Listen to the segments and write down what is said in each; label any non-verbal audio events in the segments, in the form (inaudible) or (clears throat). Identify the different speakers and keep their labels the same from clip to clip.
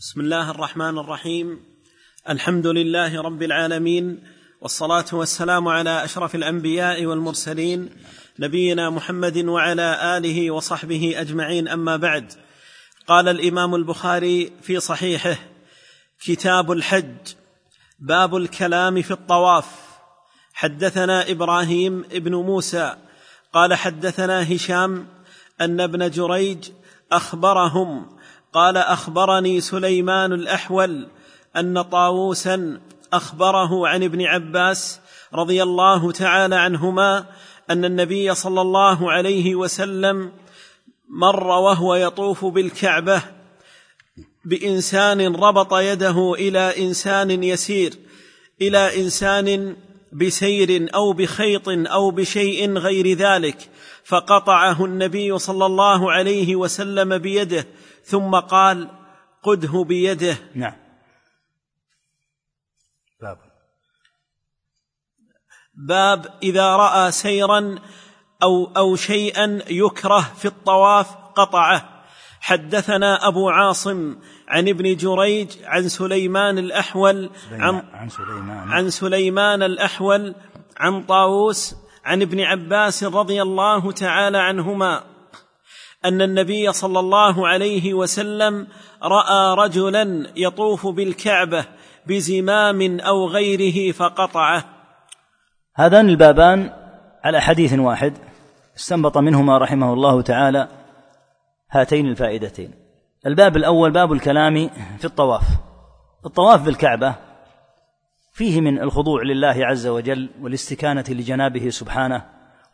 Speaker 1: بسم الله الرحمن الرحيم. الحمد لله رب العالمين والصلاة والسلام على أشرف الأنبياء والمرسلين نبينا محمد وعلى آله وصحبه أجمعين. أما بعد قال الإمام البخاري في صحيحه كتاب الحج باب الكلام في الطواف. حدثنا إبراهيم ابن موسى قال حدثنا هشام أن ابن جريج أخبرهم قال أخبرني سليمان الأحول أن طاووسا أخبره عن ابن عباس رضي الله تعالى عنهما أن النبي صلى الله عليه وسلم مر وهو يطوف بالكعبة بإنسان ربط يده إلى إنسان يسير إلى إنسان بسير أو بخيط أو بشيء غير ذلك فقطعه النبي صلى الله عليه وسلم بيده ثم قال قده بيده.
Speaker 2: نعم. باب.
Speaker 1: باب إذا رأى سيرا أو أو شيئا يكره في الطواف قطعه. حدثنا أبو عاصم عن ابن جريج عن سليمان الأحول
Speaker 2: عن عن سليمان.
Speaker 1: عن سليمان الأحول عن طاووس عن ابن عباس رضي الله تعالى عنهما. أن النبي صلى الله عليه وسلم رأى رجلا يطوف بالكعبة بزمام أو غيره فقطعه.
Speaker 2: هذان البابان على حديث واحد استنبط منهما رحمه الله تعالى هاتين الفائدتين. الباب الأول باب الكلام في الطواف. الطواف بالكعبة فيه من الخضوع لله عز وجل والاستكانة لجنابه سبحانه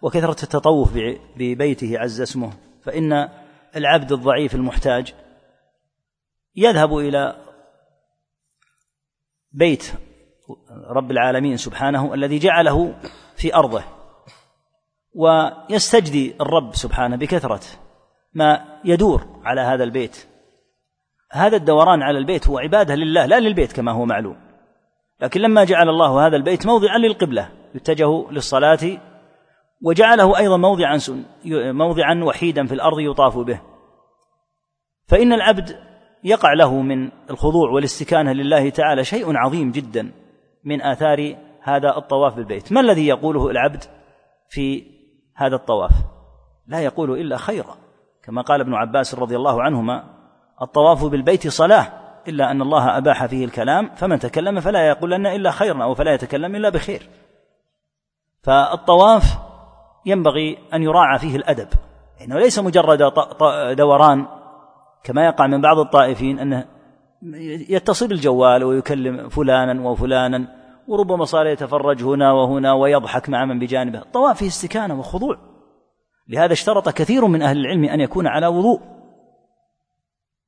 Speaker 2: وكثرة التطوف ببيته عز اسمه. فإن العبد الضعيف المحتاج يذهب إلى بيت رب العالمين سبحانه الذي جعله في أرضه ويستجدي الرب سبحانه بكثرة ما يدور على هذا البيت. هذا الدوران على البيت هو عبادة لله لا للبيت كما هو معلوم. لكن لما جعل الله هذا البيت موضعا للقبلة يتجه للصلاة وجعله أيضا موضعا موضعا وحيدا في الأرض يطاف به. فإن العبد يقع له من الخضوع والاستكانة لله تعالى شيء عظيم جدا من آثار هذا الطواف بالبيت. ما الذي يقوله العبد في هذا الطواف؟ لا يقول إلا خيرا. كما قال ابن عباس رضي الله عنهما الطواف بالبيت صلاة إلا أن الله أباح فيه الكلام فمن تكلم فلا يقولن إلا خيرا أو فلا يتكلم إلا بخير. فالطواف ينبغي أن يراعى فيه الأدب إنه ليس مجرد دوران كما يقع من بعض الطائفين أنه يتصل بالجوال ويكلم فلانا وفلانا وربما صار يتفرج هنا وهنا ويضحك مع من بجانبه. الطواف فيه استكانة وخضوع. لهذا اشترط كثير من أهل العلم أن يكون على وضوء.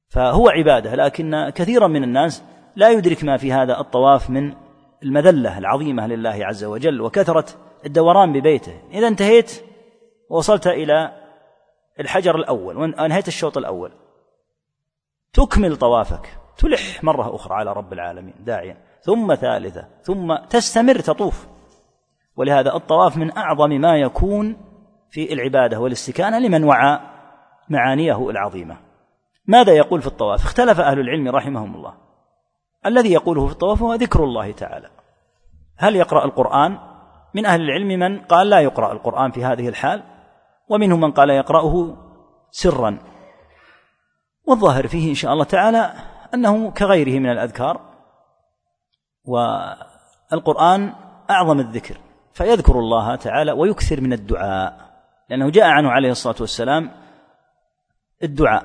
Speaker 2: فهو عبادة لكن كثيرا من الناس لا يدرك ما في هذا الطواف من المذلة العظيمة لله عز وجل وكثرة الدوران ببيته. إذا انتهيت ووصلت إلى الحجر الأول وأنهيت الشوط الأول. تكمل طوافك. تلح مرة أخرى على رب العالمين داعيا. ثم ثالثة ثم تستمر تطوف. ولهذا الطواف من أعظم ما يكون في العبادة والاستكانة لمن وعى معانيه العظيمة. ماذا يقول في الطواف؟ اختلف أهل العلم رحمهم الله. الذي يقوله في الطواف هو ذكر الله تعالى. هل يقرأ القرآن؟ من أهل العلم من قال لا يقرأ القرآن في هذه الحال ومنهم من قال يقرأه سرا. والظاهر فيه إن شاء الله تعالى أنه كغيره من الأذكار والقرآن أعظم الذكر فيذكر الله تعالى ويكثر من الدعاء لأنه جاء عنه عليه الصلاة والسلام الدعاء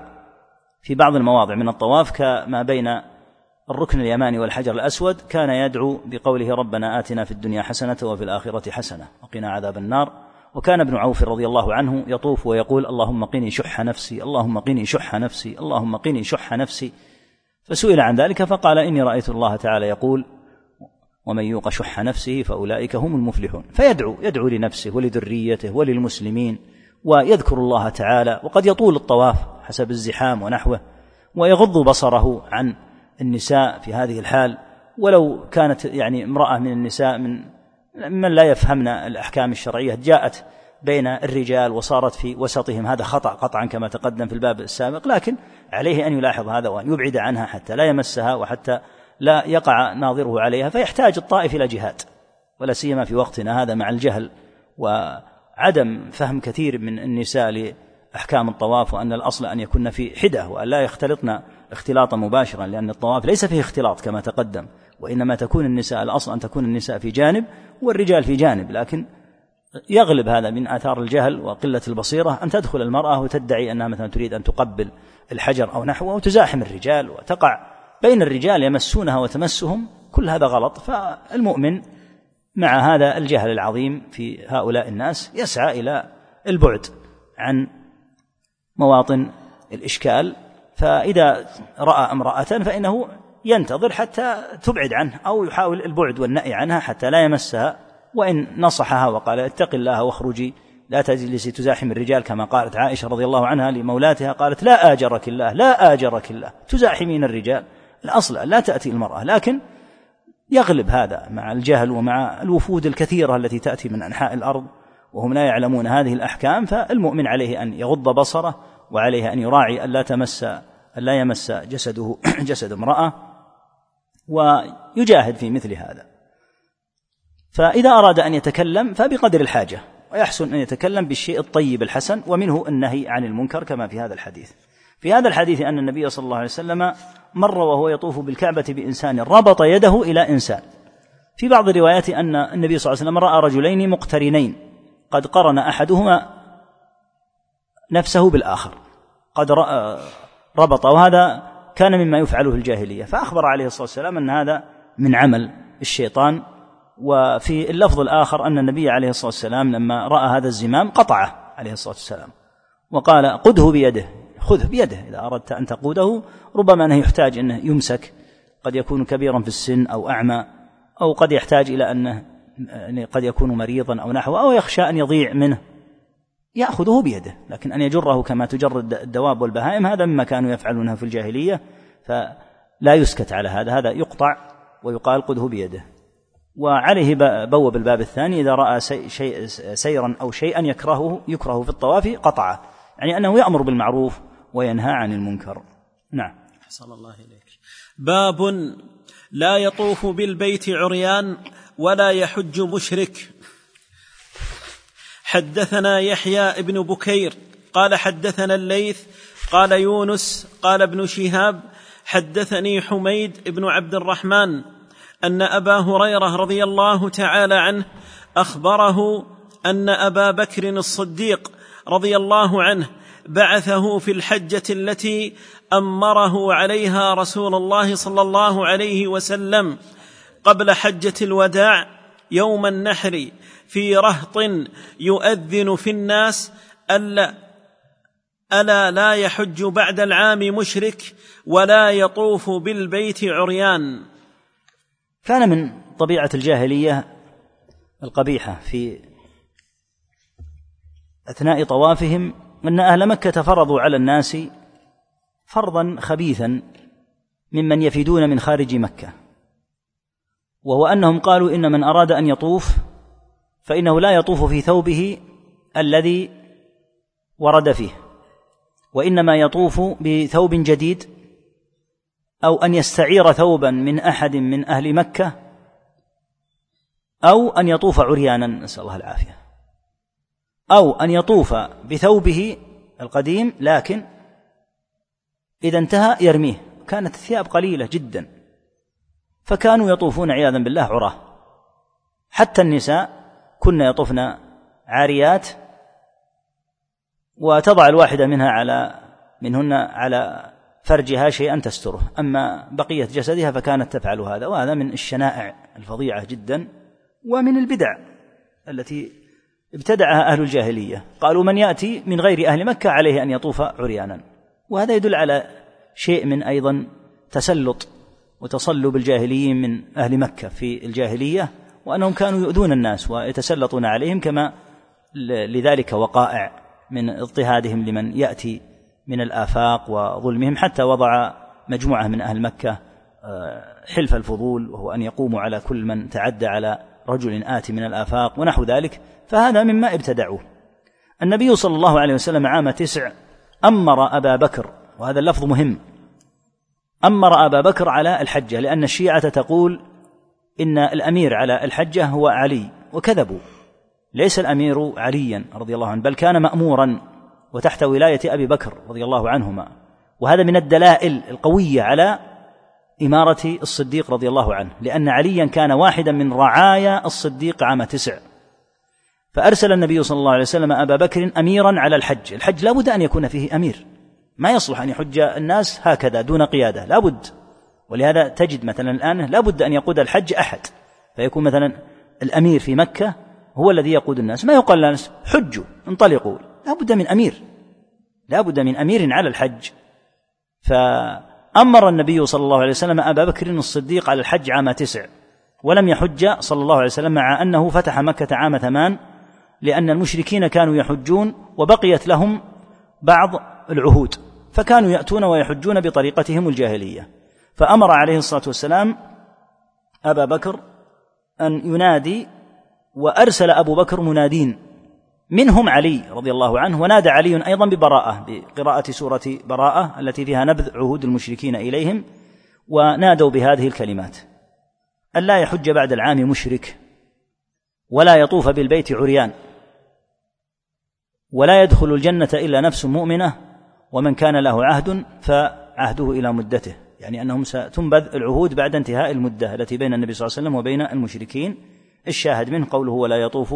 Speaker 2: في بعض المواضع من الطواف كما بين الركن اليماني والحجر الأسود كان يدعو بقوله ربنا آتنا في الدنيا حسنة وفي الآخرة حسنة وقنا عذاب النار. وكان ابن عوف رضي الله عنه يطوف ويقول اللهم قني شح نفسي اللهم قني شح نفسي اللهم قني شح نفسي. فسئل عن ذلك فقال إني رأيت الله تعالى يقول ومن يوق شح نفسه فأولئك هم المفلحون. فيدعو يدعو لنفسه ولذريته وللمسلمين ويذكر الله تعالى وقد يطول الطواف حسب الزحام ونحوه ويغض بصره عن النساء في هذه الحال ولو كانت يعني امرأة من النساء من من لا يفهمن الأحكام الشرعية جاءت بين الرجال وصارت في وسطهم. هذا خطأ قطعا كما تقدم في الباب السابق لكن عليه أن يلاحظ هذا وأن يبعد عنها حتى لا يمسها وحتى لا يقع ناظره عليها فيحتاج الطائف إلى جهاد ولا سيما في وقتنا هذا مع الجهل وعدم فهم كثير من النساء لأحكام الطواف وأن الأصل أن يكن في حدة وأن لا يختلطن اختلاطا مباشرا لأن الطواف ليس فيه اختلاط كما تقدم وإنما تكون النساء الأصل أن تكون النساء في جانب والرجال في جانب لكن يغلب هذا من آثار الجهل وقلة البصيرة أن تدخل المرأة وتدعي أنها مثلا تريد أن تقبل الحجر أو نحوه وتزاحم الرجال وتقع بين الرجال يمسونها وتمسهم كل هذا غلط. فالمؤمن مع هذا الجهل العظيم في هؤلاء الناس يسعى إلى البعد عن مواطن الإشكال فإذا رأى امرأة فإنه ينتظر حتى تبعد عنه أو يحاول البعد والنأي عنها حتى لا يمسها. وإن نصحها وقال اتق الله واخرجي لا تجلسي تزاحم الرجال كما قالت عائشة رضي الله عنها لمولاتها قالت لا آجرك الله لا آجرك الله تزاحمين الرجال. الأصل لا تأتي المرأة لكن يغلب هذا مع الجهل ومع الوفود الكثيرة التي تأتي من أنحاء الأرض وهم لا يعلمون هذه الأحكام فالمؤمن عليه أن يغض بصره وعليه أن يراعي ألا تمس ألا يمس جسده (clears throat) جسد امرأة ويجاهد في مثل هذا. فإذا أراد أن يتكلم فبقدر الحاجة ويحسن أن يتكلم بالشيء الطيب الحسن ومنه النهي عن المنكر كما في هذا الحديث. في هذا الحديث أن النبي صلى الله عليه وسلم مر وهو يطوف بالكعبة بإنسان ربط يده إلى إنسان. في بعض الروايات أن النبي صلى الله عليه وسلم رأى رجلين مقترنين. قد قرن أحدهما نفسه بالآخر. قد ربط وهذا كان مما يفعله الجاهلية. فأخبر عليه الصلاة والسلام أن هذا من عمل الشيطان وفي اللفظ الآخر أن النبي عليه الصلاة والسلام لما رأى هذا الزمام قطعه عليه الصلاة والسلام وقال قده بيده خذه بيده إذا أردت أن تقوده ربما أنه يحتاج أنه يمسك قد يكون كبيرا في السن أو أعمى أو قد يحتاج إلى أنه يعني قد يكون مريضا أو نحوه أو يخشى أن يضيع منه. يأخذه بيده لكن أن يجره كما تجر الدواب والبهائم هذا مما كانوا يفعلونه في الجاهلية فلا يسكت على هذا هذا يقطع ويقال قده بيده. وعليه بوب الباب الثاني إذا رأى شيء سيرا أو شيئا يكرهه يكره في الطواف قطعه. يعني أنه يأمر بالمعروف وينهى عن المنكر. نعم.
Speaker 1: حسن الله إليك. باب لا يطوف بالبيت عريان ولا يحج مشرك. حدثنا يحيى ابن بكير قال حدثنا الليث قال يونس قال ابن شهاب حدثني حميد بن عبد الرحمن أن أبا هريرة رضي الله تعالى عنه أخبره أن أبا بكر الصديق رضي الله عنه بعثه في الحجة التي أمره عليها رسول الله صلى الله عليه وسلم قبل حجة الوداع يوم النحر في رهط يؤذن في الناس ألا ألا لا يحج بعد العام مشرك ولا يطوف بالبيت عريان.
Speaker 2: كان من طبيعة الجاهلية القبيحة في أثناء طوافهم أن أهل مكة فرضوا على الناس فرضا خبيثا ممن يفيدون من خارج مكة. وهو أنهم قالوا إن من أراد أن يطوف فإنه لا يطوف في ثوبه الذي ورد فيه وإنما يطوف بثوب جديد أو أن يستعير ثوبا من أحد من أهل مكة أو أن يطوف عريانا نسأل الله العافية أو أن يطوف بثوبه القديم لكن إذا انتهى يرميه. كانت الثياب قليلة جدا. فكانوا يطوفون عياذا بالله عراه حتى النساء كن يطفن عاريات وتضع الواحدة منها على منهن على فرجها شيئا تستره. أما بقية جسدها فكانت تفعل هذا وهذا من الشنائع الفظيعة جدا ومن البدع التي ابتدعها أهل الجاهلية. قالوا من يأتي من غير أهل مكة عليه أن يطوف عريانا. وهذا يدل على شيء من أيضا تسلط وتصلب الجاهليين من أهل مكة في الجاهلية وأنهم كانوا يؤذون الناس ويتسلطون عليهم كما لذلك وقائع من اضطهادهم لمن يأتي من الآفاق وظلمهم حتى وضع مجموعة من أهل مكة آه، حلف الفضول وهو أن يقوموا على كل من تعدى على رجل آتي من الآفاق ونحو ذلك فهذا مما ابتدعوه. النبي صلى الله عليه وسلم عام تسع أمر أبا بكر وهذا اللفظ مهم أمر أبا بكر على الحجة لأن الشيعة تقول إن الأمير على الحجة هو علي وكذبوا. ليس الأمير عليا رضي الله عنه بل كان مأمورا وتحت ولاية أبي بكر رضي الله عنهما. وهذا من الدلائل القوية على إمارة الصديق رضي الله عنه لأن عليا كان واحدا من رعايا الصديق عام تسع. فأرسل النبي صلى الله عليه وسلم أبا بكر أميرا على الحج الحج لا بد أن يكون فيه أمير. ما يصلح أن يحج الناس هكذا دون قيادة لا بد. ولهذا تجد مثلا الآن لا بد أن يقود الحج أحد. فيكون مثلا الأمير في مكة هو الذي يقود الناس. ما يقال للناس حجوا انطلقوا. لا بد من أمير. لا بد من أمير على الحج. فأمر النبي صلى الله عليه وسلم أبا بكر الصديق على الحج عام تسع. ولم يحج صلى الله عليه وسلم مع أنه فتح مكة عام ثمان لأن المشركين كانوا يحجون وبقيت لهم بعض العهود فكانوا يأتون ويحجون بطريقتهم الجاهلية. فأمر عليه الصلاة والسلام أبا بكر أن ينادي وأرسل أبو بكر منادين. منهم علي رضي الله عنه ونادى علي أيضا ببراءة بقراءة سورة براءة التي فيها نبذ عهود المشركين إليهم ونادوا بهذه الكلمات ألا يحج بعد العام مشرك ولا يطوف بالبيت عريان ولا يدخل الجنة إلا نفس مؤمنة ومن كان له عهد فعهده إلى مدته يعني أنهم ستنبذ العهود بعد انتهاء المدة التي بين النبي صلى الله عليه وسلم وبين المشركين. الشاهد منه قوله ولا يطوف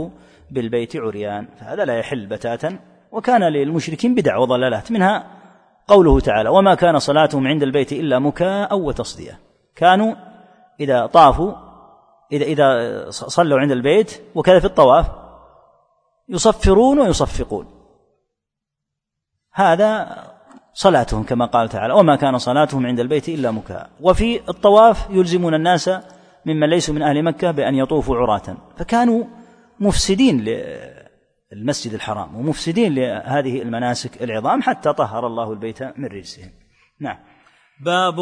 Speaker 2: بالبيت عريان فهذا لا يحل بتاتا. وكان للمشركين بدع وضلالات منها قوله تعالى وما كان صلاتهم عند البيت إلا مكاء وتصدية كانوا إذا طافوا إذا إذا صلوا عند البيت وكذا في الطواف يصفرون ويصفقون. هذا صلاتهم كما قال تعالى وما كان صلاتهم عند البيت إلا مكاء. وفي الطواف يلزمون الناس ممن ليسوا من أهل مكة بأن يطوفوا عراة. فكانوا مفسدين للمسجد الحرام ومفسدين لهذه المناسك العظام حتى طهر الله البيت من رجسهم. نعم.
Speaker 1: باب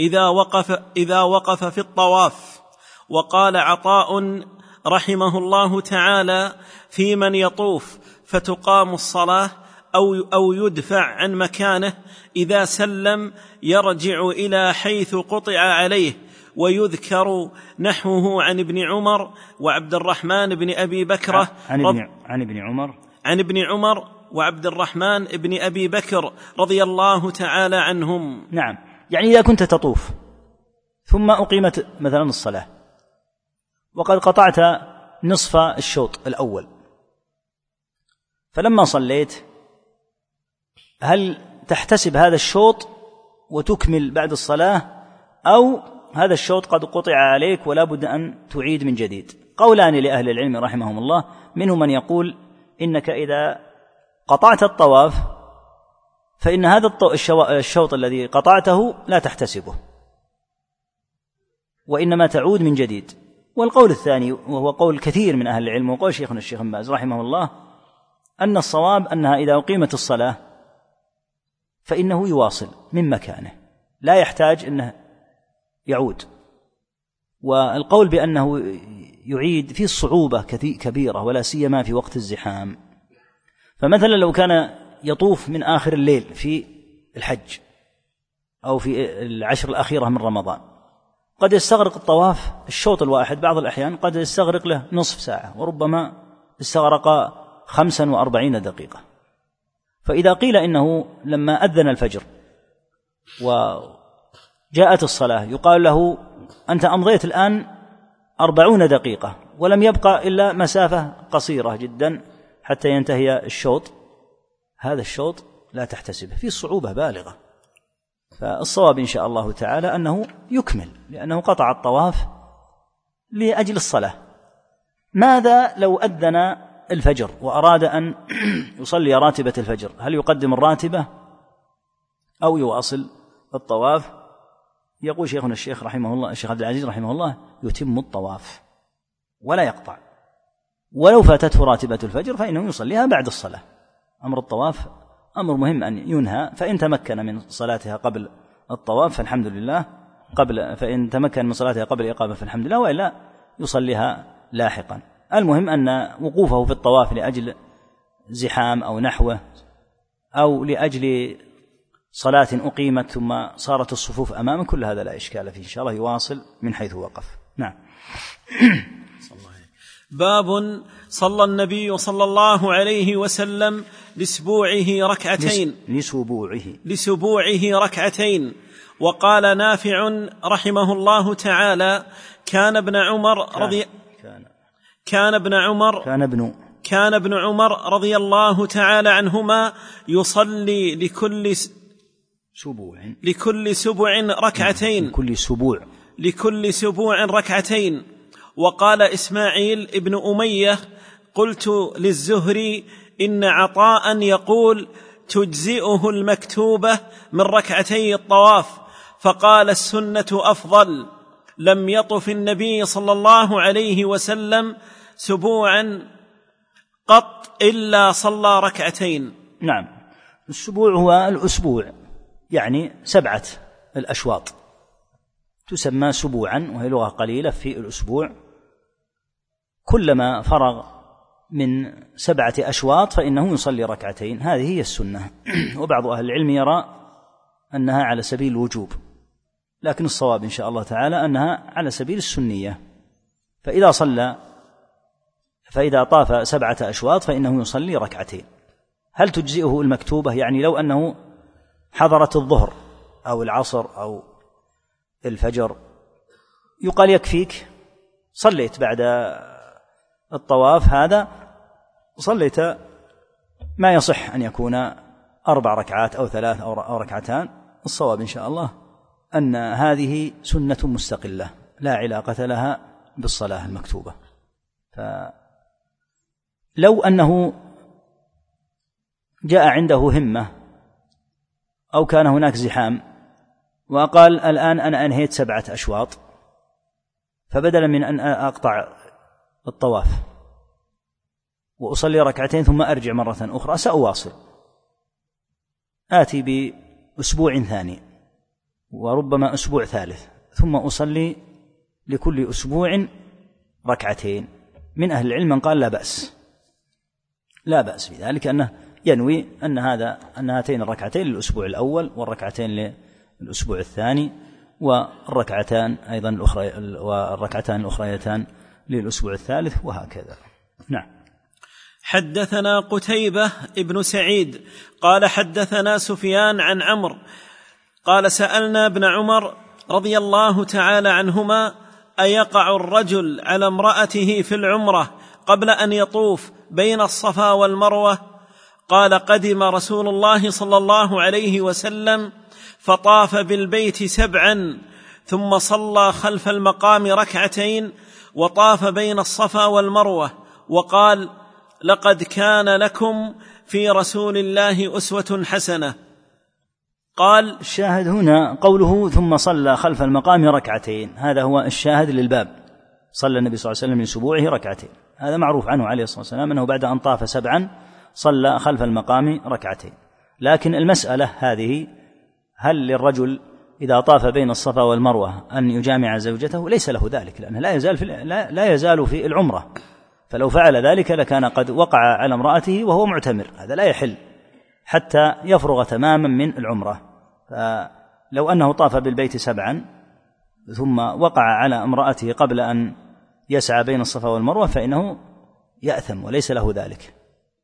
Speaker 1: إذا وقف إذا وقف في الطواف. وقال عطاء رحمه الله تعالى في من يطوف فتقام الصلاة أو أو يدفع عن مكانه إذا سلم يرجع إلى حيث قطع عليه ويذكر نحوه عن ابن عمر وعبد الرحمن بن أبي بكرة
Speaker 2: عن ابن عن ابن عمر.
Speaker 1: عن ابن عمر وعبد الرحمن بن أبي بكر رضي الله تعالى عنهم.
Speaker 2: نعم. يعني إذا كنت تطوف ثم أقيمت مثلا الصلاة وقد قطعت نصف الشوط الأول فلما صليت هل تحتسب هذا الشوط وتكمل بعد الصلاة أو هذا الشوط قد قطع عليك ولا بد أن تعيد من جديد؟ قولان لأهل العلم رحمهم الله منهم من يقول إنك إذا قطعت الطواف فإن هذا الشوط الذي قطعته لا تحتسبه وإنما تعود من جديد. والقول الثاني وهو قول كثير من أهل العلم وقول شيخنا الشيخ باز رحمه الله أن الصواب أنها إذا أقيمت الصلاة فإنه يواصل من مكانه. لا يحتاج أنه يعود. والقول بأنه يعيد فيه صعوبة كبيرة ولا سيما في وقت الزحام. فمثلا لو كان يطوف من آخر الليل في الحج أو في العشر الأخيرة من رمضان قد يستغرق الطواف الشوط الواحد. بعض الأحيان قد يستغرق له نصف ساعة وربما استغرق خمسا وأربعين دقيقة. فإذا قيل إنه لما أذن الفجر جاءت الصلاة يقال له أنت أمضيت الآن أربعون دقيقة ولم يبقى إلا مسافة قصيرة جدا حتى ينتهي الشوط. هذا الشوط لا تحتسبه في صعوبة بالغة. فالصواب إن شاء الله تعالى أنه يكمل لأنه قطع الطواف لأجل الصلاة. ماذا لو أذن الفجر وأراد أن (clears throat) يصلي راتبة الفجر. هل يقدم الراتبة أو يواصل الطواف؟ يقول شيخنا الشيخ رحمه الله الشيخ عبد العزيز رحمه الله يتم الطواف ولا يقطع. ولو فاتته راتبة الفجر فإنه يصليها بعد الصلاة. أمر الطواف أمر مهم أن ينهى فإن تمكن من صلاتها قبل الطواف فالحمد لله. قبل فإن تمكن من صلاتها قبل الإقامة فالحمد لله وإلا يصليها لاحقا. المهم أن وقوفه في الطواف لأجل زحام أو نحوه أو لأجل صلاة أقيمت ثم صارت الصفوف أمامه كل هذا لا إشكال فيه إن شاء الله يواصل من حيث وقف. نعم. (coughs)
Speaker 1: باب صلى النبي صلى الله عليه وسلم لسبوعه ركعتين.
Speaker 2: لسبوعه.
Speaker 1: لسبوعه ركعتين. وقال نافع رحمه الله تعالى كان ابن عمر رضي
Speaker 2: كان
Speaker 1: كان ابن عمر
Speaker 2: كان ابن
Speaker 1: كان ابن عمر رضي الله تعالى عنهما يصلي لكل
Speaker 2: سبوع.
Speaker 1: لكل سبع ركعتين.
Speaker 2: كل سبوع.
Speaker 1: لكل سبوع ركعتين. وقال إسماعيل ابن أمية قلت للزهري إن عطاء يقول تجزئه المكتوبة من ركعتي الطواف. فقال السنة أفضل. لم يطف النبي صلى الله عليه وسلم سبوعا قط إلا صلى ركعتين.
Speaker 2: نعم. السبوع هو الأسبوع يعني سبعة الأشواط. تسمى سبوعا وهي لغة قليلة في الأسبوع. كلما فرغ من سبعة أشواط فإنه يصلي ركعتين. هذه هي السنة. (clears throat) وبعض أهل العلم يرى أنها على سبيل الوجوب. لكن الصواب إن شاء الله تعالى أنها على سبيل السنية. فإذا صلى فإذا طاف سبعة أشواط فإنه يصلي ركعتين. هل تجزئه المكتوبة؟ يعني لو أنه حضرت الظهر أو العصر أو الفجر يقال يكفيك. صليت بعد الطواف هذا صليت ما يصح أن يكون أربع ركعات أو ثلاث أو ركعتان. الصواب إن شاء الله أن هذه سنة مستقلة لا علاقة لها بالصلاة المكتوبة. فلو أنه جاء عنده همة أو كان هناك زحام وقال الآن أنا أنهيت سبعة أشواط فبدلا من أن أقطع الطواف وأصلي ركعتين ثم أرجع مرة أخرى سأواصل. آتي بأسبوع ثاني وربما أسبوع ثالث ثم أصلي لكل أسبوع ركعتين. من أهل العلم من قال لا بأس. لا بأس بذلك أنه ينوي أن هذا أن هاتين الركعتين للأسبوع الأول والركعتين للأسبوع الثاني والركعتان أيضا الأخرى والركعتان الأخريتان للأسبوع الثالث وهكذا. نعم.
Speaker 1: حدثنا قتيبة ابن سعيد قال حدثنا سفيان عن عمرو قال سألنا ابن عمر رضي الله تعالى عنهما أيقع الرجل على امرأته في العمرة قبل أن يطوف بين الصفا والمروة قال قدم رسول الله صلى الله عليه وسلم فطاف بالبيت سبعا ثم صلى خلف المقام ركعتين وطاف بين الصفا والمروة وقال لقد كان لكم في رسول الله أسوة حسنة. قال
Speaker 2: الشاهد هنا قوله ثم صلى خلف المقام ركعتين. هذا هو الشاهد للباب. صلى النبي صلى الله عليه وسلم لسبوعه ركعتين. هذا معروف عنه عليه الصلاة والسلام أنه بعد أن طاف سبعا صلى خلف المقام ركعتين. لكن المسألة هذه هل للرجل إذا طاف بين الصفا والمروة أن يجامع زوجته؟ ليس له ذلك لأنه لا يزال في لا, لا يزال في العمرة. فلو فعل ذلك لكان قد وقع على امرأته وهو معتمر. هذا لا يحل حتى يفرغ تماما من العمرة. فلو أنه طاف بالبيت سبعا ثم وقع على امرأته قبل أن يسعى بين الصفا والمروة فإنه يأثم وليس له ذلك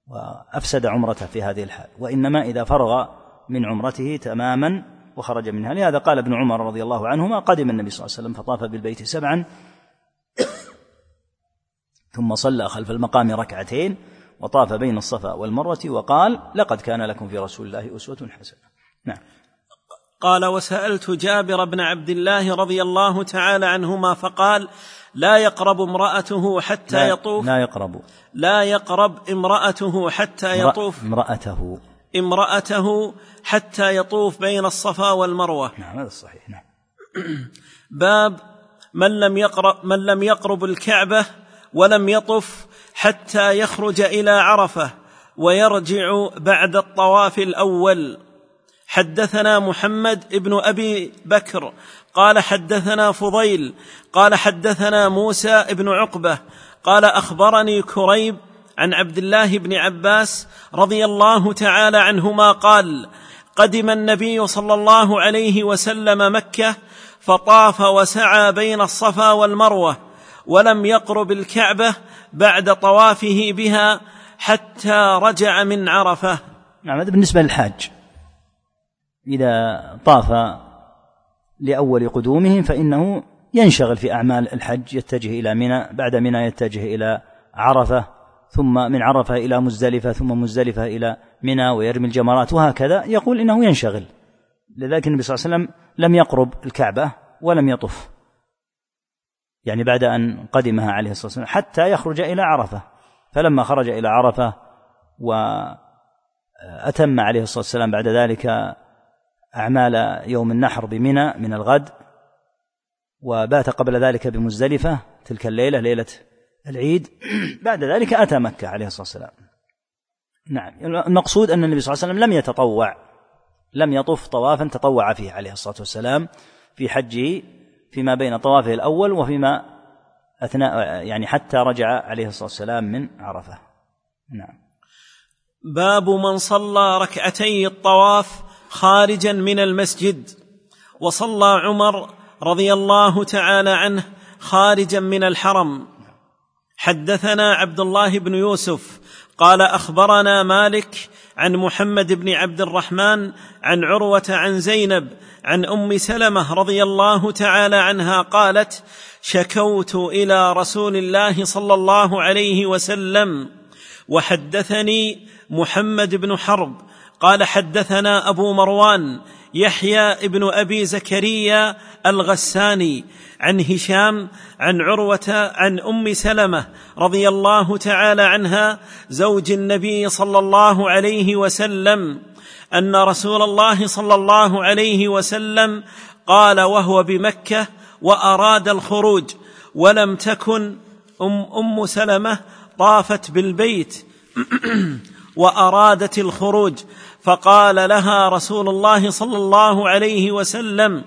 Speaker 2: وأفسد عمرته في هذه الحال وإنما إذا فرغ من عمرته تماما وخرج منها. لهذا قال ابن عمر رضي الله عنهما قدم النبي صلى الله عليه وسلم فطاف بالبيت سبعا ثم صلى خلف المقام ركعتين وطاف بين الصفا والمروة وقال لقد كان لكم في رسول الله أسوة حسنة. نعم.
Speaker 1: قال وسألت جابر بن عبد الله رضي الله تعالى عنهما فقال لا يقرب امرأته حتى
Speaker 2: لا
Speaker 1: يطوف.
Speaker 2: لا يقرب.
Speaker 1: لا يقرب امرأته حتى يطوف.
Speaker 2: امرأته.
Speaker 1: امرأته حتى يطوف بين الصفا والمروة.
Speaker 2: نعم هذا الصحيح نعم. (clears throat)
Speaker 1: باب من لم يقرب من لم يقرب الكعبة ولم يطف حتى يخرج إلى عرفة ويرجع بعد الطواف الأول. حدثنا محمد ابن أبي بكر قال حدثنا فضيل قال حدثنا موسى ابن عقبة قال أخبرني كريب عن عبد الله بن عباس رضي الله تعالى عنهما قال قدم النبي صلى الله عليه وسلم مكة فطاف وسعى بين الصفا والمروة ولم يقرب الكعبة بعد طوافه بها حتى رجع من عرفة.
Speaker 2: نعم هذا بالنسبة للحاج. إذا طاف لأول قدومه فإنه ينشغل في أعمال الحج يتجه إلى منى بعد منى يتجه إلى عرفة ثم من عرفة إلى مزدلفة ثم مزدلفة إلى منى ويرمي الجمرات وهكذا يقول إنه ينشغل. لذلك النبي صلى الله عليه وسلم لم يقرب الكعبة ولم يطف يعني بعد أن قدمها عليه الصلاة والسلام حتى يخرج إلى عرفة. فلما خرج إلى عرفة واتم عليه الصلاة والسلام بعد ذلك أعمال يوم النحر بمنى من الغد وبات قبل ذلك بمزدلفة تلك الليلة ليلة العيد. (clears throat) بعد ذلك أتى مكة عليه الصلاة والسلام. نعم المقصود أن النبي صلى الله عليه وسلم لم يتطوع لم يطف طوافا تطوع فيه عليه الصلاة والسلام في حجه فيما بين طوافه الأول وفيما أثناء يعني حتى رجع عليه الصلاة والسلام من عرفة. نعم.
Speaker 1: باب من صلى ركعتي الطواف خارجا من المسجد. وصلى عمر رضي الله تعالى عنه خارجا من الحرم. حدثنا عبد الله بن يوسف. قال أخبرنا مالك عن محمد بن عبد الرحمن عن عروة عن زينب عن أم سلمة رضي الله تعالى عنها قالت شكوت إلى رسول الله صلى الله عليه وسلم وحدثني محمد بن حرب قال حدثنا أبو مروان يحيى ابن أبي زكريا الغساني عن هشام عن عروة عن أم سلمة رضي الله تعالى عنها زوج النبي صلى الله عليه وسلم أن رسول الله صلى الله عليه وسلم قال وهو بمكة وأراد الخروج ولم تكن أم أم سلمة طافت بالبيت (clears throat) وأرادت الخروج. فقال لها رسول الله صلى الله عليه وسلم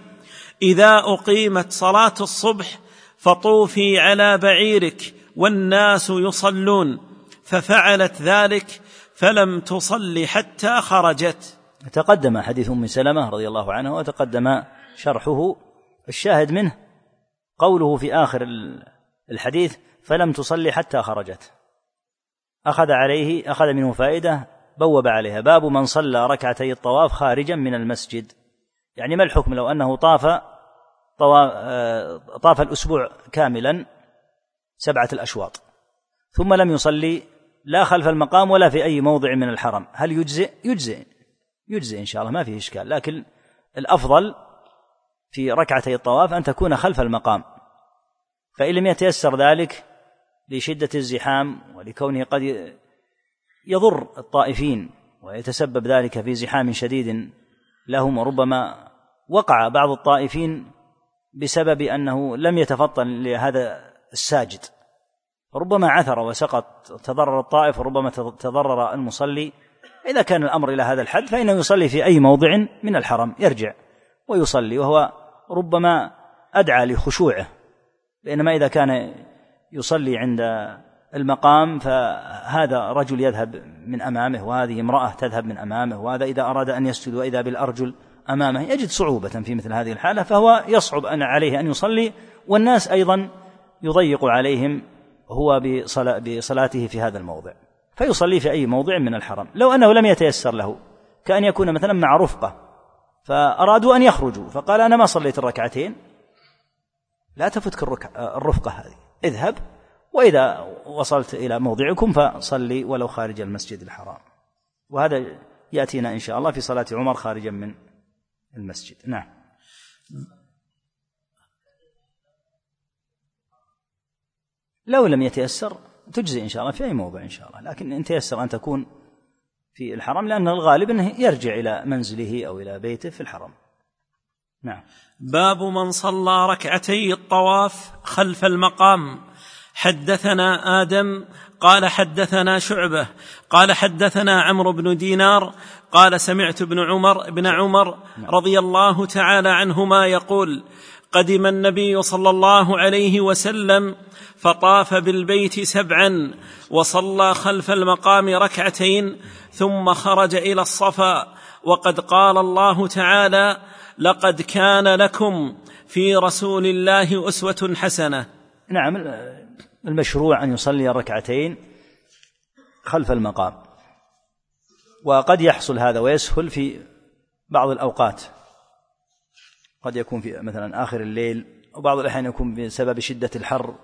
Speaker 1: إذا أقيمت صلاة الصبح فطوفي على بعيرك والناس يصلون. ففعلت ذلك فلم تصل حتى خرجت.
Speaker 2: تقدم حديث أم سلمة رضي الله عنها وتقدم شرحه. الشاهد منه قوله في آخر الحديث فلم تصلي حتى خرجت. أخذ عليه أخذ منه فائدة بوب عليها. باب من صلى ركعتي الطواف خارجا من المسجد. يعني ما الحكم؟ لو أنه طاف آه، طاف الأسبوع كاملا سبعة الأشواط. ثم لم يصلي لا خلف المقام ولا في أي موضع من الحرم. هل يجزئ؟ يجزئ. يجزئ إن شاء الله ما فيه إشكال. لكن الأفضل في ركعتي الطواف أن تكون خلف المقام. فإن لم يتيسر ذلك لشدة الزحام ولكونه قد يضر الطائفين ويتسبب ذلك في زحام شديد لهم وربما وقع بعض الطائفين بسبب أنه لم يتفطن لهذا الساجد. ربما عثر وسقط تضرر الطائف وربما تضرر المصلي. إذا كان الأمر إلى هذا الحد فإنه يصلي في أي موضع من الحرم يرجع ويصلي وهو ربما أدعى لخشوعه بينما إذا كان يصلي عند المقام فهذا رجل يذهب من أمامه وهذه امرأة تذهب من أمامه وهذا إذا أراد أن يسجد وإذا بالأرجل أمامه يجد صعوبة في مثل هذه الحالة فهو يصعب أن عليه أن يصلي والناس أيضا يضيق عليهم هو بصلاته في هذا الموضع. فيصلي في أي موضع من الحرم. لو أنه لم يتيسر له كأن يكون مثلا مع رفقة فأرادوا أن يخرجوا فقال أنا ما صليت الركعتين لا تفتك الرفقة هذه. اذهب وإذا وصلت إلى موضعكم فصلي ولو خارج المسجد الحرام. وهذا يأتينا إن شاء الله في صلاة عمر خارجا من المسجد. نعم. لو لم يتيسر تجزي إن شاء الله في أي موضع إن شاء الله لكن إن تيسر أن تكون في الحرم لأن الغالب أنه يرجع إلى منزله أو إلى بيته في الحرم. نعم.
Speaker 1: باب من صلى ركعتي الطواف خلف المقام. حدثنا آدم قال حدثنا شعبة قال حدثنا عمرو بن دينار قال سمعت ابن عمر ابن عمر رضي الله تعالى عنهما يقول قدم النبي صلى الله عليه وسلم فطاف بالبيت سبعا وصلى خلف المقام ركعتين ثم خرج إلى الصفا وقد قال الله تعالى لقد كان لكم في رسول الله أسوة حسنة.
Speaker 2: نعم المشروع أن يصلي ركعتين خلف المقام. وقد يحصل هذا ويسهل في بعض الأوقات. قد يكون في مثلا آخر الليل وبعض الأحيان يكون بسبب شدة الحر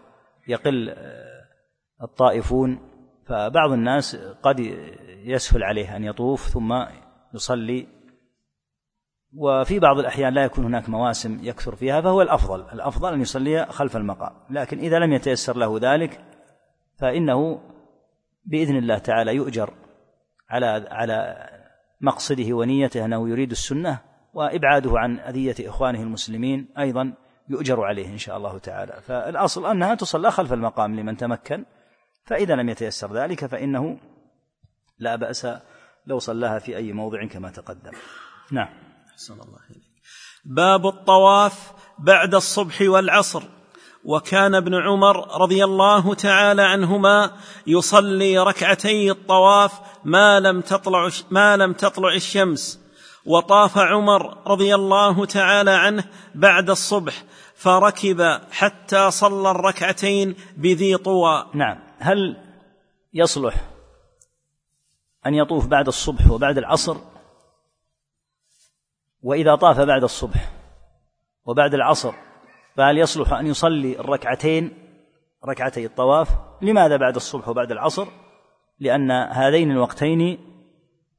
Speaker 2: يقل آه، الطائفون. فبعض الناس قد يسهل عليه أن يطوف ثم يصلي وفي بعض الأحيان لا يكون هناك مواسم يكثر فيها فهو الأفضل الأفضل أن يصلي خلف المقام. لكن إذا لم يتيسر له ذلك فإنه بإذن الله تعالى يؤجر على على مقصده ونيته أنه يريد السنة وإبعاده عن أذية إخوانه المسلمين أيضا يؤجر عليه إن شاء الله تعالى. فالأصل أنها تصلى خلف المقام لمن تمكن فإذا لم يتيسر ذلك فإنه لا بأس لو صلاها في أي موضع كما تقدم. نعم.
Speaker 1: أحسن الله إليك. باب الطواف بعد الصبح والعصر. وكان ابن عمر رضي الله تعالى عنهما يصلي ركعتي الطواف ما لم تطلع ما لم تطلع الشمس. وطاف عمر رضي الله تعالى عنه بعد الصبح فركب حتى صلى الركعتين بذي طوى.
Speaker 2: نعم. هل يصلح أن يطوف بعد الصبح وبعد العصر؟ وإذا طاف بعد الصبح وبعد العصر فهل يصلح أن يصلي الركعتين ركعتي الطواف؟ لماذا بعد الصبح وبعد العصر؟ لأن هذين الوقتين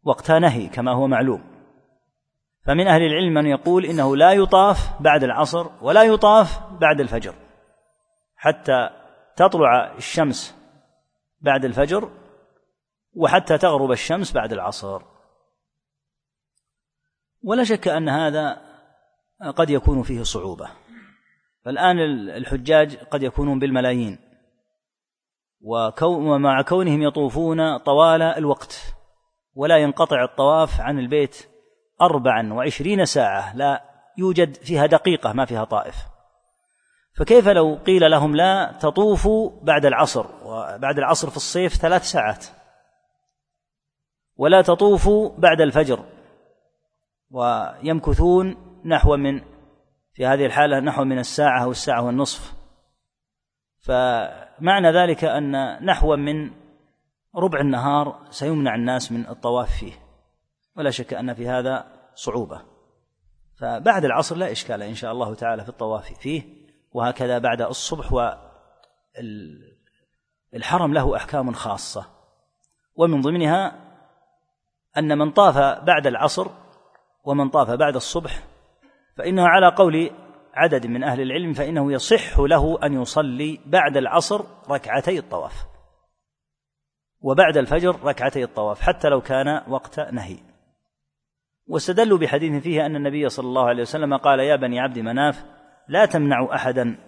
Speaker 2: وقتا نهي كما هو معلوم. فمن أهل العلم من يقول إنه لا يطاف بعد العصر ولا يطاف بعد الفجر. حتى تطلع الشمس بعد الفجر وحتى تغرب الشمس بعد العصر. ولا شك أن هذا قد يكون فيه صعوبة. فالآن الحجاج قد يكونون بالملايين. ومع كونهم يطوفون طوال الوقت ولا ينقطع الطواف عن البيت أربعا وعشرين ساعة لا يوجد فيها دقيقة ما فيها طائف. فكيف لو قيل لهم لا تطوفوا بعد العصر؟ وبعد العصر في الصيف ثلاث ساعات. ولا تطوفوا بعد الفجر. ويمكثون نحو من في هذه الحالة نحو من الساعة أو الساعة والنصف. فمعنى ذلك أن نحو من ربع النهار سيمنع الناس من الطواف فيه. ولا شك أن في هذا صعوبة. فبعد العصر لا إشكال إن شاء الله تعالى في الطواف فيه وهكذا بعد الصبح والحرم له أحكام خاصة. ومن ضمنها أن من طاف بعد العصر ومن طاف بعد الصبح فإنه على قول عدد من أهل العلم فإنه يصح له أن يصلي بعد العصر ركعتي الطواف وبعد الفجر ركعتي الطواف حتى لو كان وقت نهي. واستدلوا بحديث فيه أن النبي صلى الله عليه وسلم قال يا بني عبد مناف لا تمنعوا أحدا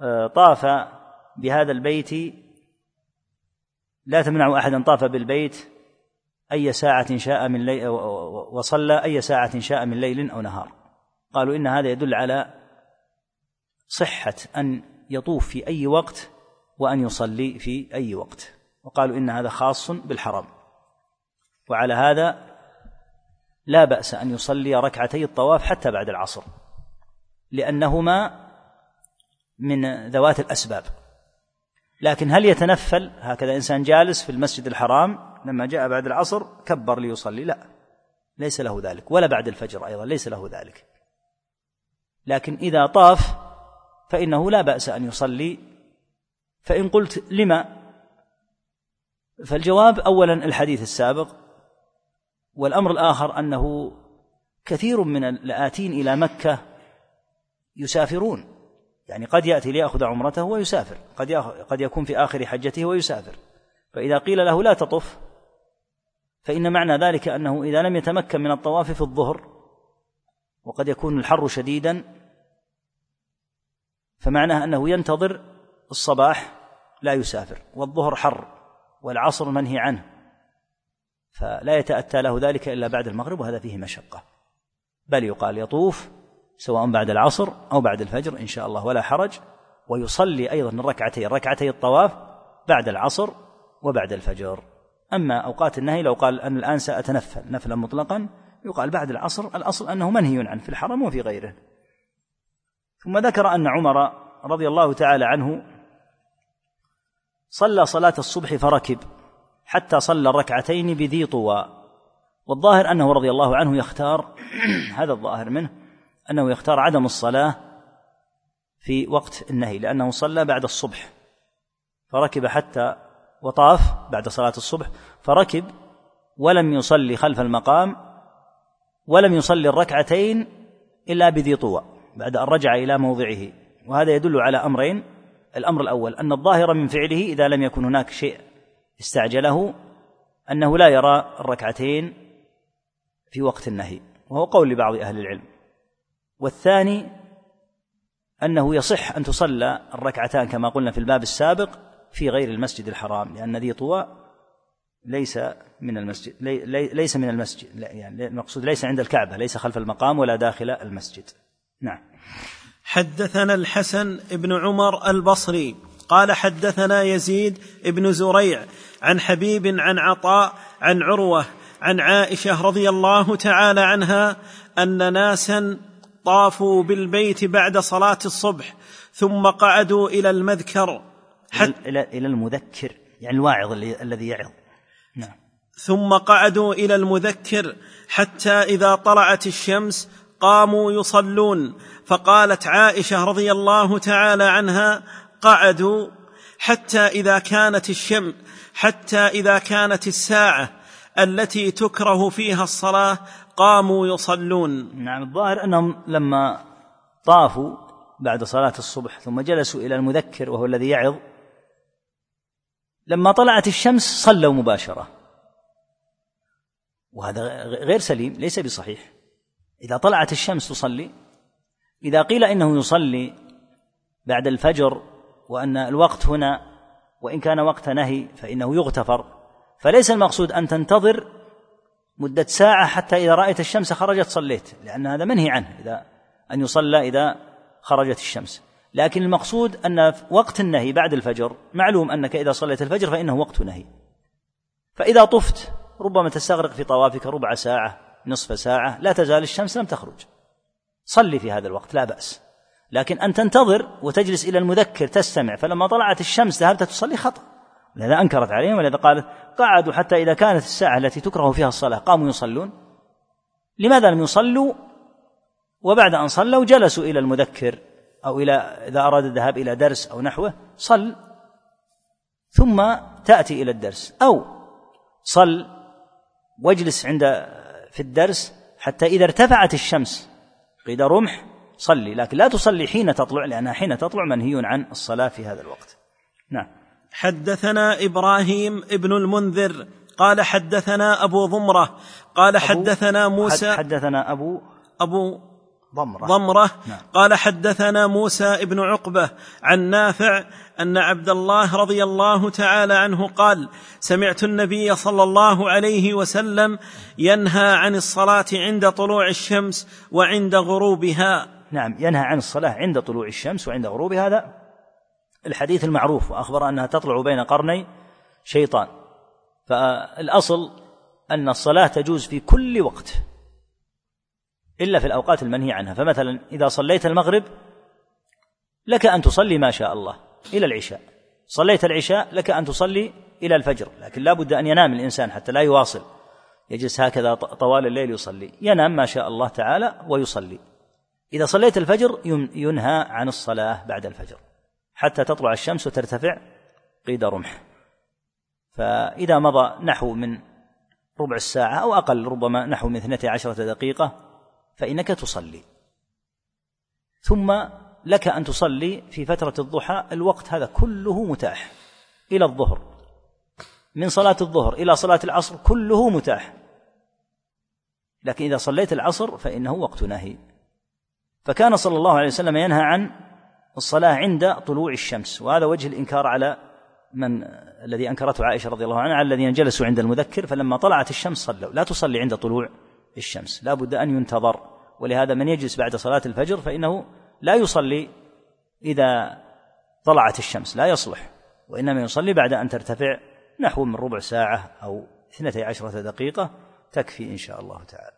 Speaker 2: آه، طاف بهذا البيت لا تمنعوا أحدا طاف بالبيت أي ساعة شاء من ليل وصلى أي ساعة شاء من ليل أو نهار. قالوا إن هذا يدل على صحة أن يطوف في أي وقت وأن يصلي في أي وقت. وقالوا إن هذا خاص بالحرم. وعلى هذا لا بأس أن يصلي ركعتي الطواف حتى بعد العصر لأنهما من ذوات الأسباب. لكن هل يتنفل؟ هكذا إنسان جالس في المسجد الحرام لما جاء بعد العصر كبر ليصلي. لا ليس له ذلك ولا بعد الفجر أيضا ليس له ذلك. لكن إذا طاف فإنه لا بأس أن يصلي. فإن قلت لما فالجواب أولا الحديث السابق والأمر الآخر أنه كثير من الآتين إلى مكة يسافرون. يعني قد يأتي ليأخذ عمرته ويسافر قد قد يكون في آخر حجته ويسافر. فإذا قيل له لا تطف فإن معنى ذلك أنه إذا لم يتمكن من الطواف في الظهر وقد يكون الحر شديدا فمعناه أنه ينتظر الصباح لا يسافر والظهر حر والعصر منهي عنه فلا يتأتى له ذلك إلا بعد المغرب وهذا فيه مشقة. بل يقال يطوف سواء بعد العصر أو بعد الفجر إن شاء الله ولا حرج ويصلي أيضا الركعتين ركعتي الطواف بعد العصر وبعد الفجر. أما أوقات النهي لو قال أن الآن سأتنفل نفلا مطلقا يقال بعد العصر الأصل أنه منهي عنه في الحرم وفي غيره. ثم ذكر أن عمر رضي الله تعالى عنه صلى صلاة الصبح فركب حتى صلى الركعتين بذي طوى. والظاهر أنه رضي الله عنه يختار (clears throat) هذا الظاهر منه أنه يختار عدم الصلاة في وقت النهي لأنه صلى بعد الصبح فركب حتى وطاف بعد صلاة الصبح فركب ولم يصلي خلف المقام ولم يصلي الركعتين إلا بذي طوى بعد أن رجع إلى موضعه. وهذا يدل على أمرين الأمر الأول أن الظاهر من فعله إذا لم يكن هناك شيء استعجله أنه لا يرى الركعتين في وقت النهي وهو قول لبعض أهل العلم. والثاني أنه يصح أن تصلى الركعتان كما قلنا في الباب السابق في غير المسجد الحرام لأن ذي طوى ليس من المسجد ليس من المسجد يعني المقصود ليس عند الكعبة ليس خلف المقام ولا داخل المسجد. نعم.
Speaker 1: حدثنا الحسن بن عمر البصري قال حدثنا يزيد بن زريع عن حبيب عن عطاء عن عروة عن عائشة رضي الله تعالى عنها أن ناسا طافوا بالبيت بعد صلاة الصبح ثم قعدوا إلى المذكر
Speaker 2: حتى إلى إلى المذكر يعني الواعظ الذي يعظ.
Speaker 1: نعم. ثم قعدوا إلى المذكر حتى إذا طلعت الشمس قاموا يصلون. فقالت عائشة رضي الله تعالى عنها قعدوا حتى إذا كانت الشمس حتى إذا كانت الساعة التي تكره فيها الصلاة قاموا يصلون.
Speaker 2: نعم الظاهر أنهم لما طافوا بعد صلاة الصبح ثم جلسوا إلى المذكر وهو الذي يعظ لما طلعت الشمس صلوا مباشرة. وهذا غير سليم ليس بصحيح. إذا طلعت الشمس تصلي إذا قيل إنه يصلي بعد الفجر وأن الوقت هنا وإن كان وقت نهي فإنه يغتفر فليس المقصود أن تنتظر مدة ساعة حتى إذا رأيت الشمس خرجت صليت لأن هذا منهي عنه إذا أن يصلى إذا خرجت الشمس. لكن المقصود أن وقت النهي بعد الفجر معلوم أنك إذا صليت الفجر فإنه وقت نهي. فإذا طفت ربما تستغرق في طوافك ربع ساعة نصف ساعة لا تزال الشمس لم تخرج. صلي في هذا الوقت لا بأس. لكن أن تنتظر وتجلس إلى المذكر تستمع فلما طلعت الشمس ذهبت تصلي خطأ. لذا أنكرت عليهم ولذا قالت قعدوا حتى إذا كانت الساعة التي تكره فيها الصلاة قاموا يصلون. لماذا لم يصلوا؟ وبعد أن صلوا جلسوا إلى المذكر. أو إلى إذا أراد الذهاب إلى درس أو نحوه صل. ثم تأتي إلى الدرس. أو صل واجلس عند في الدرس حتى إذا ارتفعت الشمس قيد رمح صلي. لكن لا تصلي حين تطلع لأنها حين تطلع منهي عن الصلاة في هذا الوقت. نعم.
Speaker 1: حدثنا إبراهيم ابن المنذر قال حدثنا أبو ضمرة قال أبو حدثنا موسى.
Speaker 2: حدثنا أبو
Speaker 1: أبو ضمرة. ضمرة. نعم. قال حدثنا موسى ابن عقبة عن نافع أن عبد الله رضي الله تعالى عنه قال سمعت النبي صلى الله عليه وسلم ينهى عن الصلاة عند طلوع الشمس وعند غروبها.
Speaker 2: نعم ينهى عن الصلاة عند طلوع الشمس وعند غروبها. هذا الحديث المعروف وأخبر أنها تطلع بين قرني شيطان. فالأصل أن الصلاة تجوز في كل وقت. إلا في الأوقات المنهي عنها. فمثلا إذا صليت المغرب لك أن تصلي ما شاء الله إلى العشاء. صليت العشاء لك أن تصلي إلى الفجر. لكن لا بد أن ينام الإنسان حتى لا يواصل. يجلس هكذا طوال الليل يصلي. ينام ما شاء الله تعالى ويصلي. إذا صليت الفجر ينهى عن الصلاة بعد الفجر. حتى تطلع الشمس وترتفع قيد رمح. فإذا مضى نحو من ربع الساعة أو أقل ربما نحو من اثنتي عشرة دقيقة فإنك تصلي. ثم لك أن تصلي في فترة الضحى الوقت هذا كله متاح إلى الظهر. من صلاة الظهر إلى صلاة العصر كله متاح. لكن إذا صليت العصر فإنه وقت نهي. فكان صلى الله عليه وسلم ينهى عن الصلاة عند طلوع الشمس وهذا وجه الإنكار على من الذي أنكرته عائشة رضي الله عنها على الذين جلسوا عند المذكر فلما طلعت الشمس صلوا. لا تصلي عند طلوع الشمس لا بد أن ينتظر. ولهذا من يجلس بعد صلاة الفجر فإنه لا يصلي إذا طلعت الشمس. لا يصلح. وإنما يصلي بعد أن ترتفع نحو من ربع ساعة أو اثنتي عشرة دقيقة تكفي إن شاء الله تعالى.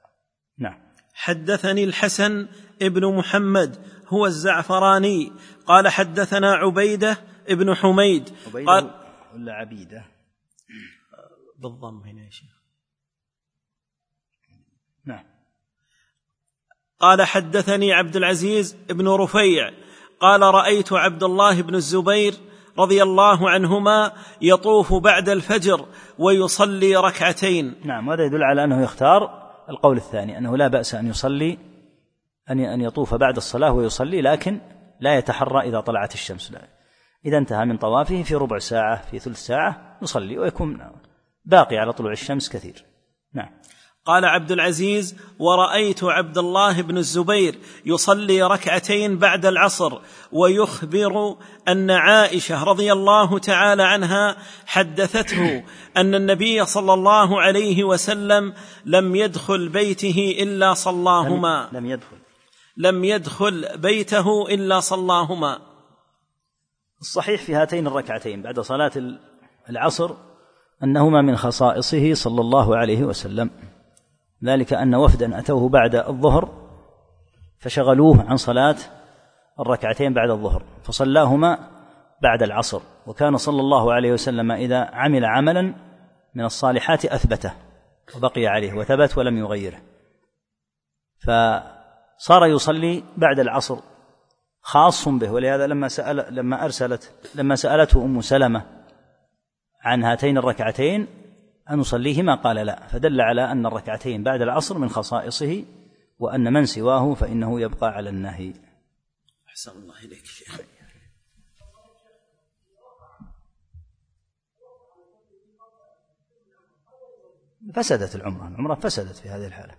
Speaker 2: نعم.
Speaker 1: حدثني الحسن ابن محمد هو الزعفراني. قال حدثنا عبيدة ابن حميد.
Speaker 2: عبيدة
Speaker 1: قال
Speaker 2: ولا عبيدة؟
Speaker 1: بالضم هنا يا شيخ.
Speaker 2: نعم.
Speaker 1: قال حدثني عبد العزيز بن رفيع قال رأيت عبد الله بن الزبير رضي الله عنهما يطوف بعد الفجر ويصلي ركعتين.
Speaker 2: نعم وهذا يدل على أنه يختار القول الثاني أنه لا بأس أن يصلي أن أن يطوف بعد الصلاة ويصلي لكن لا يتحرى إذا طلعت الشمس. لا. إذا انتهى من طوافه في ربع ساعة في ثلث ساعة يصلي ويكون باقي على طلوع الشمس كثير. نعم.
Speaker 1: قال عبد العزيز ورأيت عبد الله بن الزبير يصلي ركعتين بعد العصر ويخبر أن عائشة رضي الله تعالى عنها حدثته أن النبي صلى الله عليه وسلم لم يدخل بيته إلا صلاهما.
Speaker 2: لم يدخل.
Speaker 1: لم يدخل بيته إلا صلاهما.
Speaker 2: الصحيح في هاتين الركعتين بعد صلاة العصر أنهما من خصائصه صلى الله عليه وسلم. ذلك أن وفدا أتوه بعد الظهر فشغلوه عن صلاة الركعتين بعد الظهر فصلاهما بعد العصر وكان صلى الله عليه وسلم إذا عمل عملا من الصالحات أثبته وبقي عليه وثبت ولم يغيره. فصار يصلي بعد العصر خاص به ولهذا لما سأل لما أرسلت لما سألته أم سلمة عن هاتين الركعتين أن نصليهما؟ قال لا. فدل على أن الركعتين بعد العصر من خصائصه وأن من سواه فإنه يبقى على النهي.
Speaker 1: أحسن الله شيخ.
Speaker 2: فسدت العمرة. العمرة فسدت في هذه الحالة.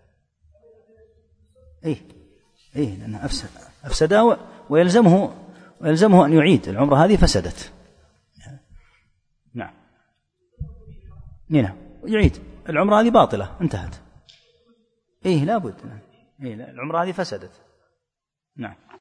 Speaker 2: إيه إيه لأنها أفسد أفسدها ويلزمه ويلزمه أن يعيد. العمرة هذه فسدت نعم نعم يعيد. العمرة هذه باطلة انتهت. إيه لابد. إيه العمرة هذه فسدت. نعم.